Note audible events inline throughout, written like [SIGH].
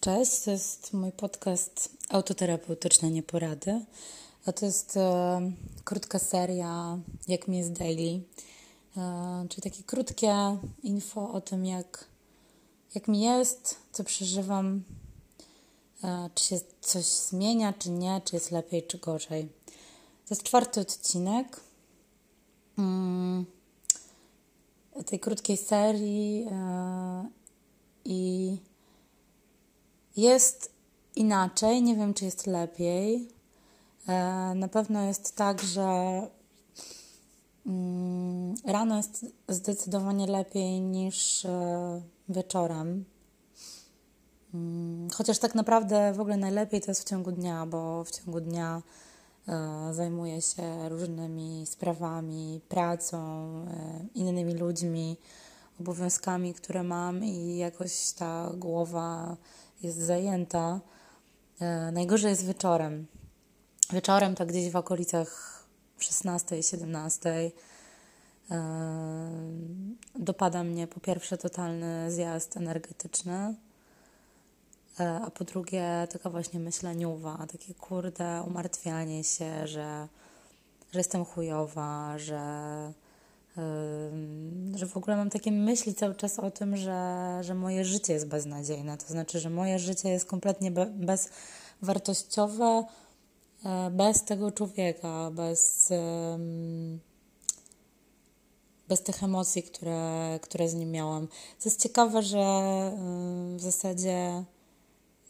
Cześć, to jest mój podcast Autoterapeutyczne Nieporady. A to jest e, krótka seria Jak mi jest daily, e, czyli takie krótkie info o tym, jak, jak mi jest, co przeżywam, e, czy się coś zmienia, czy nie, czy jest lepiej, czy gorzej. To jest czwarty odcinek mm, tej krótkiej serii e, i jest inaczej, nie wiem czy jest lepiej. E, na pewno jest tak, że mm, rano jest zdecydowanie lepiej niż e, wieczorem. Mm, chociaż tak naprawdę w ogóle najlepiej to jest w ciągu dnia, bo w ciągu dnia e, zajmuję się różnymi sprawami, pracą, innymi ludźmi, obowiązkami, które mam i jakoś ta głowa jest zajęta. E, najgorzej jest wieczorem. Wieczorem, tak gdzieś w okolicach 16-17, e, dopada mnie po pierwsze totalny zjazd energetyczny, e, a po drugie taka właśnie myśleniuwa, takie kurde umartwianie się, że, że jestem chujowa, że że w ogóle mam takie myśli cały czas o tym, że, że moje życie jest beznadziejne. To znaczy, że moje życie jest kompletnie be, bezwartościowe e, bez tego człowieka, bez, bez tych emocji, które, które z nim miałam. To jest ciekawe, że w zasadzie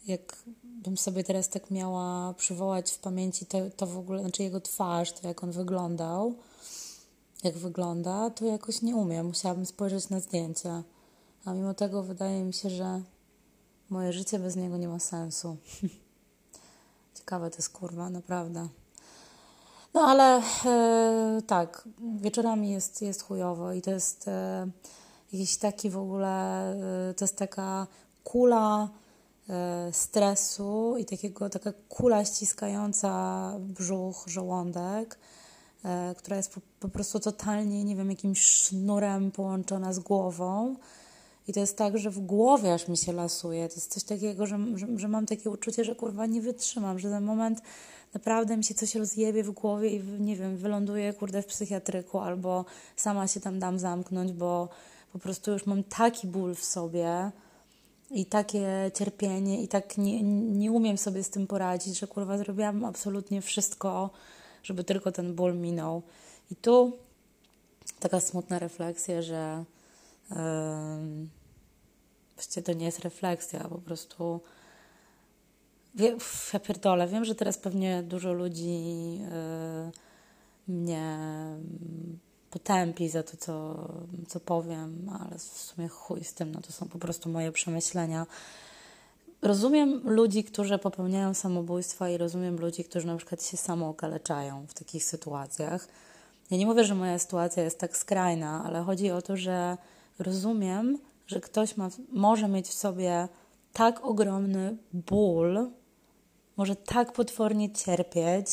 jakbym sobie teraz tak miała przywołać w pamięci to, to w ogóle, znaczy jego twarz, to jak on wyglądał, jak wygląda, to jakoś nie umiem. Musiałabym spojrzeć na zdjęcia. A mimo tego wydaje mi się, że moje życie bez niego nie ma sensu. [LAUGHS] Ciekawe to jest kurwa, naprawdę. No ale e, tak, wieczorami jest, jest chujowo i to jest e, jakiś taki w ogóle, e, to jest taka kula e, stresu i takiego, taka kula ściskająca brzuch, żołądek która jest po, po, prostu totalnie, nie wiem, jakimś sznurem połączona z głową. I to jest tak, że w głowie aż mi się lasuje. To jest coś takiego, że, że, że mam takie uczucie, że kurwa nie wytrzymam, że ten moment naprawdę mi się coś rozjebie w głowie i nie wiem, wyląduję kurde w psychiatryku albo sama się tam dam zamknąć, bo po prostu już mam taki ból w sobie i takie cierpienie i tak nie, nie umiem sobie z tym poradzić, że kurwa zrobiłam absolutnie wszystko, żeby tylko ten ból minął. I tu taka smutna refleksja, że yy, właściwie to nie jest refleksja, po prostu wie, ja pierdolę, wiem, że teraz pewnie dużo ludzi yy, mnie potępi za to, co, co powiem, ale w sumie chuj z tym, no to są po prostu moje przemyślenia rozumiem ludzi, którzy popełniają samobójstwa i rozumiem ludzi, którzy na przykład się samookaleczają w takich sytuacjach. Ja nie mówię, że moja sytuacja jest tak skrajna, ale chodzi o to, że rozumiem, że ktoś ma, może mieć w sobie tak ogromny ból, może tak potwornie cierpieć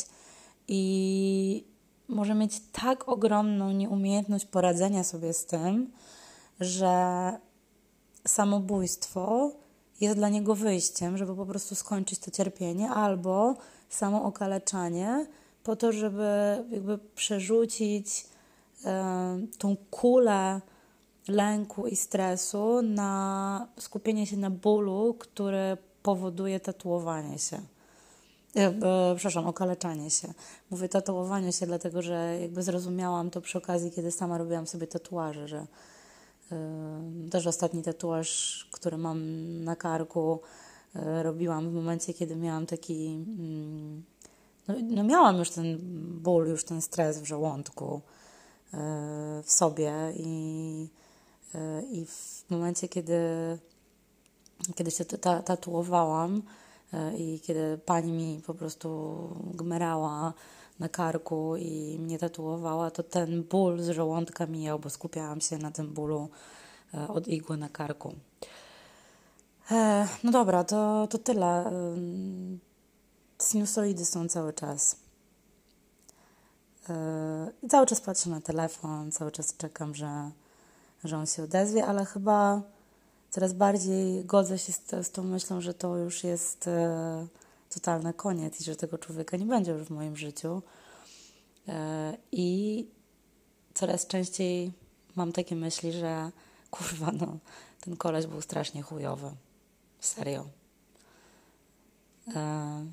i może mieć tak ogromną nieumiejętność poradzenia sobie z tym, że samobójstwo jest dla niego wyjściem, żeby po prostu skończyć to cierpienie, albo samo okaleczanie, po to, żeby jakby przerzucić tą kulę lęku i stresu na skupienie się na bólu, który powoduje tatuowanie się. E, e, przepraszam, okaleczanie się. Mówię tatuowanie się, dlatego że jakby zrozumiałam to przy okazji, kiedy sama robiłam sobie tatuaże, że też ostatni tatuaż, który mam na karku, e, robiłam w momencie, kiedy miałam taki. Mm, no, no miałam już ten ból, już ten stres w żołądku e, w sobie i, e, i w momencie, kiedy, kiedy się tatuowałam i kiedy pani mi po prostu gmerała na karku i mnie tatuowała, to ten ból z żołądka mijał, bo skupiałam się na tym bólu e, od igły na karku. E, no dobra, to, to tyle. Sinusoidy są cały czas. E, I cały czas patrzę na telefon, cały czas czekam, że, że on się odezwie, ale chyba coraz bardziej godzę się z, z tą myślą, że to już jest e, totalny koniec i że tego człowieka nie będzie już w moim życiu. E, I coraz częściej mam takie myśli, że kurwa, no, ten koleś był strasznie chujowy. Serio. E,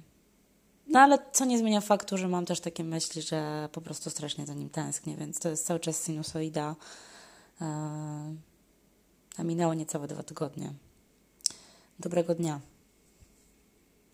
no ale co nie zmienia faktu, że mam też takie myśli, że po prostu strasznie za nim tęsknię, więc to jest cały czas sinusoida. E, a minęło niecałe dwa tygodnie. Dobrego dnia.